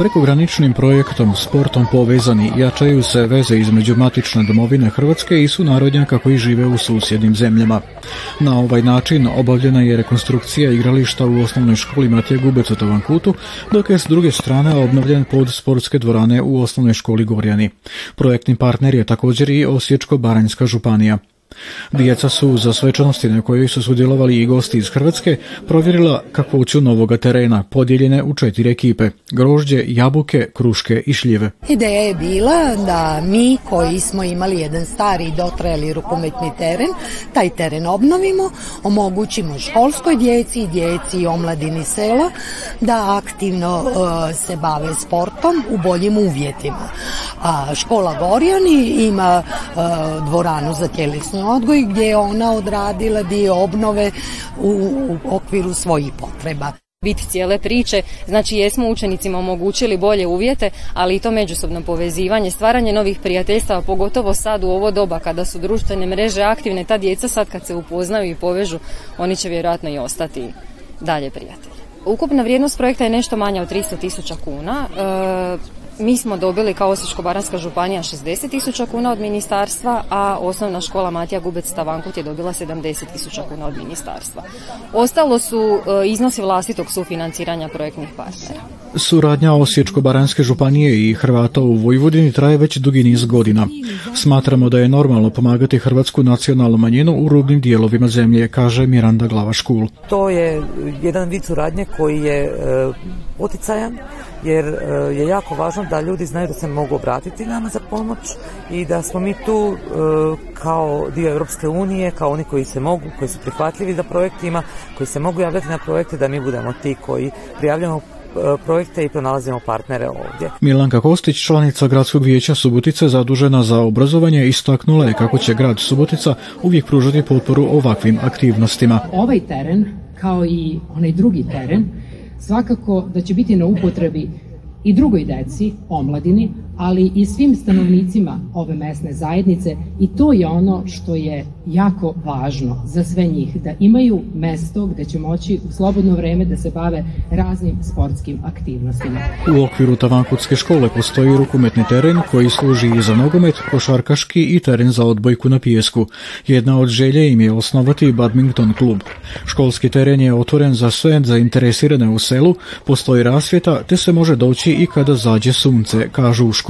Prekograničnim projektom sportom povezani jačaju se veze između matične domovine Hrvatske i su sunarodnjaka koji žive u susjednim zemljama. Na ovaj način obavljena je rekonstrukcija igrališta u osnovnoj školi Matije Gubec u Tavankutu, dok je s druge strane obnovljen pod sportske dvorane u osnovnoj školi Gorjani. Projektni partner je također i Osječko-Baranjska županija. Djeca su za svečanosti na kojoj su sudjelovali i gosti iz Hrvatske provjerila kakvoću novoga terena, podijeljene u četiri ekipe, grožđe, jabuke, kruške i šljive. Ideja je bila da mi koji smo imali jedan stari i dotrajali rukometni teren, taj teren obnovimo, omogućimo školskoj djeci i djeci i omladini sela da aktivno e, se bave sportom u boljim uvjetima. A škola Gorjani ima e, dvoranu za tjelesnu odgoj gdje je ona odradila dio obnove u, okviru svojih potreba biti cijele priče, znači jesmo učenicima omogućili bolje uvjete, ali i to međusobno povezivanje, stvaranje novih prijateljstava, pogotovo sad u ovo doba kada su društvene mreže aktivne, ta djeca sad kad se upoznaju i povežu, oni će vjerojatno i ostati dalje prijatelji. Ukupna vrijednost projekta je nešto manja od 300 tisuća kuna. E, mi smo dobili kao Osječko-Baranska županija 60 tisuća kuna od ministarstva, a osnovna škola Matija Gubec Stavankut je dobila 70 tisuća kuna od ministarstva. Ostalo su e, iznosi vlastitog sufinanciranja projektnih partnera. Suradnja Osječko-Baranske županije i Hrvata u Vojvodini traje već dugi niz godina. Smatramo da je normalno pomagati hrvatsku nacionalnu manjinu u rubnim dijelovima zemlje, kaže Miranda Glavaškul. To je jedan vid suradnje koji je e, poticajan jer e, je jako važno da ljudi znaju da se mogu obratiti nama za pomoć i da smo mi tu e, kao dio Europske unije, kao oni koji se mogu, koji su prihvatljivi za projektima, koji se mogu javljati na projekte, da mi budemo ti koji prijavljamo e, projekte i pronalazimo partnere ovdje. Milanka Kostić, članica Gradskog vijeća Subotice zadužena za obrazovanje, istaknula je kako će grad Subotica uvijek pružati potporu ovakvim aktivnostima. Ovaj teren, kao i onaj drugi teren, svakako da će biti na upotrebi i drugoj deci, omladini, ali i svim stanovnicima ove mesne zajednice i to je ono što je jako važno za sve njih, da imaju mesto gde će moći u slobodno vreme da se bave raznim sportskim aktivnostima. U okviru Tavankutske škole postoji rukometni teren koji služi i za nogomet, košarkaški i teren za odbojku na pijesku. Jedna od želje im je osnovati badminton klub. Školski teren je otvoren za sve zainteresirane u selu, postoji rasvjeta te se može doći i kada zađe sunce, kažu u školu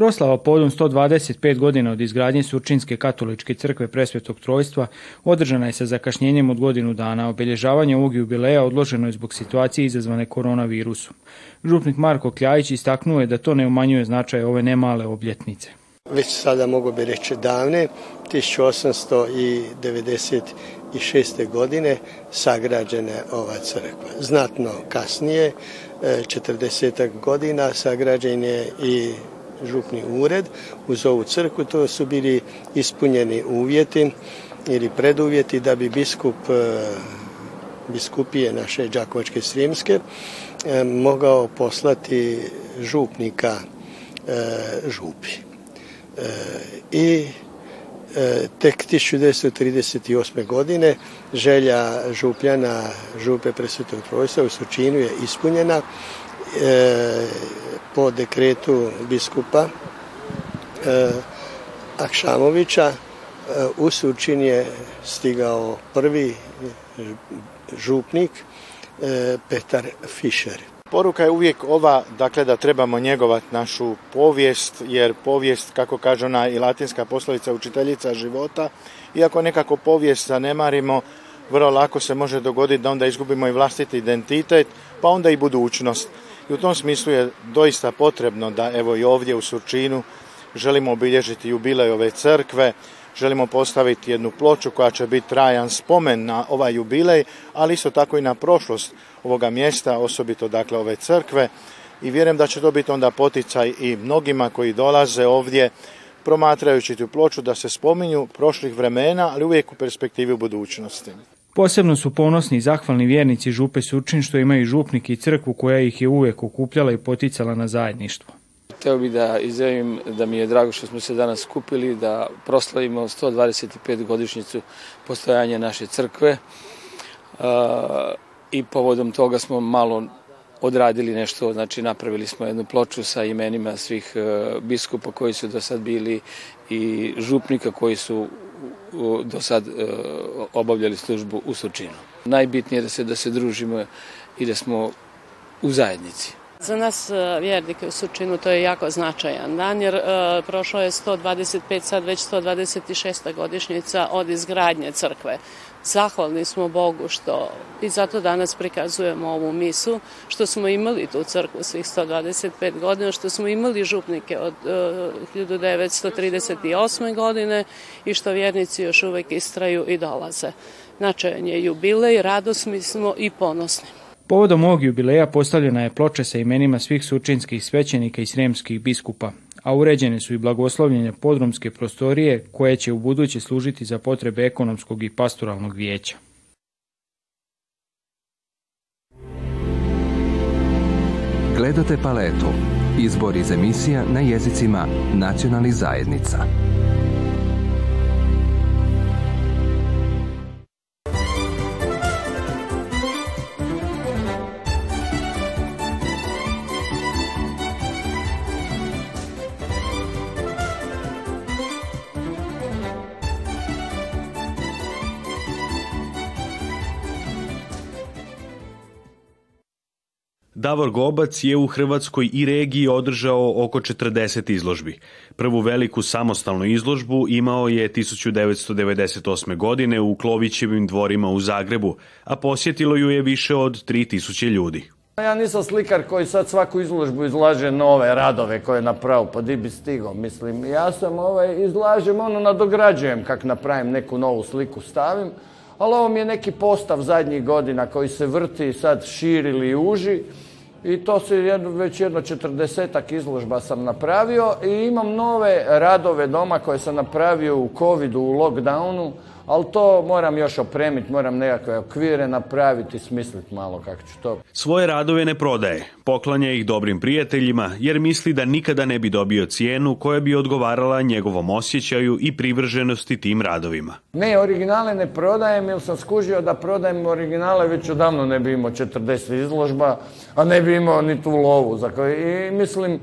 Proslava podom 125 godina od izgradnje Surčinske katoličke crkve Presvetog Trojstva održana je sa zakašnjenjem od godinu dana. Obilježavanje ovog jubileja odloženo je zbog situacije izazvane koronavirusom. Župnik Marko Kljajić istaknuo je da to ne umanjuje značaj ove nemale obljetnice. Već sada mogu bi reći davne, 1896. godine sagrađena je ova crkva. Znatno kasnije, 40. godina sagrađen je i župni ured uz ovu crku to su bili ispunjeni uvjeti ili preduvjeti da bi biskup e, biskupije naše Đakovačke Srijemske e, mogao poslati župnika e, župi. I tek 1938. godine želja župljana župe presvetog trojstva u Sučinu je ispunjena po dekretu biskupa e, Akšamovića e, u Sučin je stigao prvi župnik e, Petar Fišer. Poruka je uvijek ova, dakle da trebamo njegovat našu povijest, jer povijest, kako kaže ona i latinska poslovica učiteljica života, iako nekako povijest zanemarimo, vrlo lako se može dogoditi da onda izgubimo i vlastiti identitet, pa onda i budućnost. I u tom smislu je doista potrebno da evo i ovdje u Surčinu želimo obilježiti jubilej ove crkve, želimo postaviti jednu ploču koja će biti trajan spomen na ovaj jubilej, ali isto tako i na prošlost ovoga mjesta, osobito dakle ove crkve. I vjerujem da će to biti onda poticaj i mnogima koji dolaze ovdje promatrajući tu ploču da se spominju prošlih vremena, ali uvijek u perspektivi budućnosti. Posebno su ponosni i zahvalni vjernici Župe Surčin što imaju župnik i crkvu koja ih je uvijek okupljala i poticala na zajedništvo. Htio bih da izjavim da mi je drago što smo se danas skupili, da proslavimo 125 godišnjicu postojanja naše crkve i povodom toga smo malo odradili nešto, znači napravili smo jednu ploču sa imenima svih e, biskupa koji su do sad bili i župnika koji su do sad e, obavljali službu u Sočinu. Najbitnije je da se, da se družimo i da smo u zajednici. Za nas e, vjernike u Sučinu to je jako značajan dan jer e, prošlo je 125, sad već 126. godišnjica od izgradnje crkve. Zahvalni smo Bogu što i zato danas prikazujemo ovu misu, što smo imali tu crkvu svih 125 godina, što smo imali župnike od 1938. E, godine i što vjernici još uvek istraju i dolaze. Značajan je jubilej, radosni smo i ponosni. Povodom ovog jubileja postavljena je ploče sa imenima svih sučinskih svećenika i sremskih biskupa a uređene su i blagoslovljene podromske prostorije koje će u buduće služiti za potrebe ekonomskog i pastoralnog vijeća. Gledate paletu. Izbor iz emisija na jezicima nacionalnih zajednica. Davor Gobac je u Hrvatskoj i regiji održao oko 40 izložbi. Prvu veliku samostalnu izložbu imao je 1998. godine u Klovićevim dvorima u Zagrebu, a posjetilo ju je više od 3000 ljudi. Ja nisam slikar koji sad svaku izložbu izlaže nove radove koje je napravio, pa di bi stigao, mislim. Ja sam ovaj, izlažem, ono nadograđujem kak napravim neku novu sliku, stavim. Ali ovo mi je neki postav zadnjih godina koji se vrti sad širi ili uži i to se jedno, već jedno četrdesetak izložba sam napravio i imam nove radove doma koje sam napravio u covidu, u lockdownu, ali to moram još opremiti, moram nekakve okvire napraviti i smisliti malo kako ću to. Svoje radove ne prodaje, poklanja ih dobrim prijateljima jer misli da nikada ne bi dobio cijenu koja bi odgovarala njegovom osjećaju i privrženosti tim radovima. Ne, originale ne prodajem jer sam skužio da prodajem originale već odavno ne bi imao 40 izložba, a ne bi imao ni tu lovu. I mislim,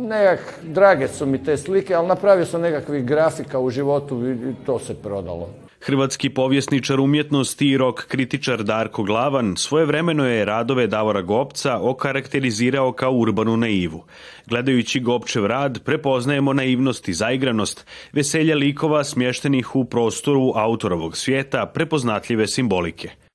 Nekak, drage su mi te slike, ali napravio sam nekakvih grafika u životu i to se prodalo. Hrvatski povjesničar umjetnosti i rok kritičar Darko Glavan svojevremeno je radove Davora Gopca okarakterizirao kao urbanu naivu. Gledajući Gopčev rad prepoznajemo naivnost i zaigranost, veselja likova smještenih u prostoru autorovog svijeta prepoznatljive simbolike.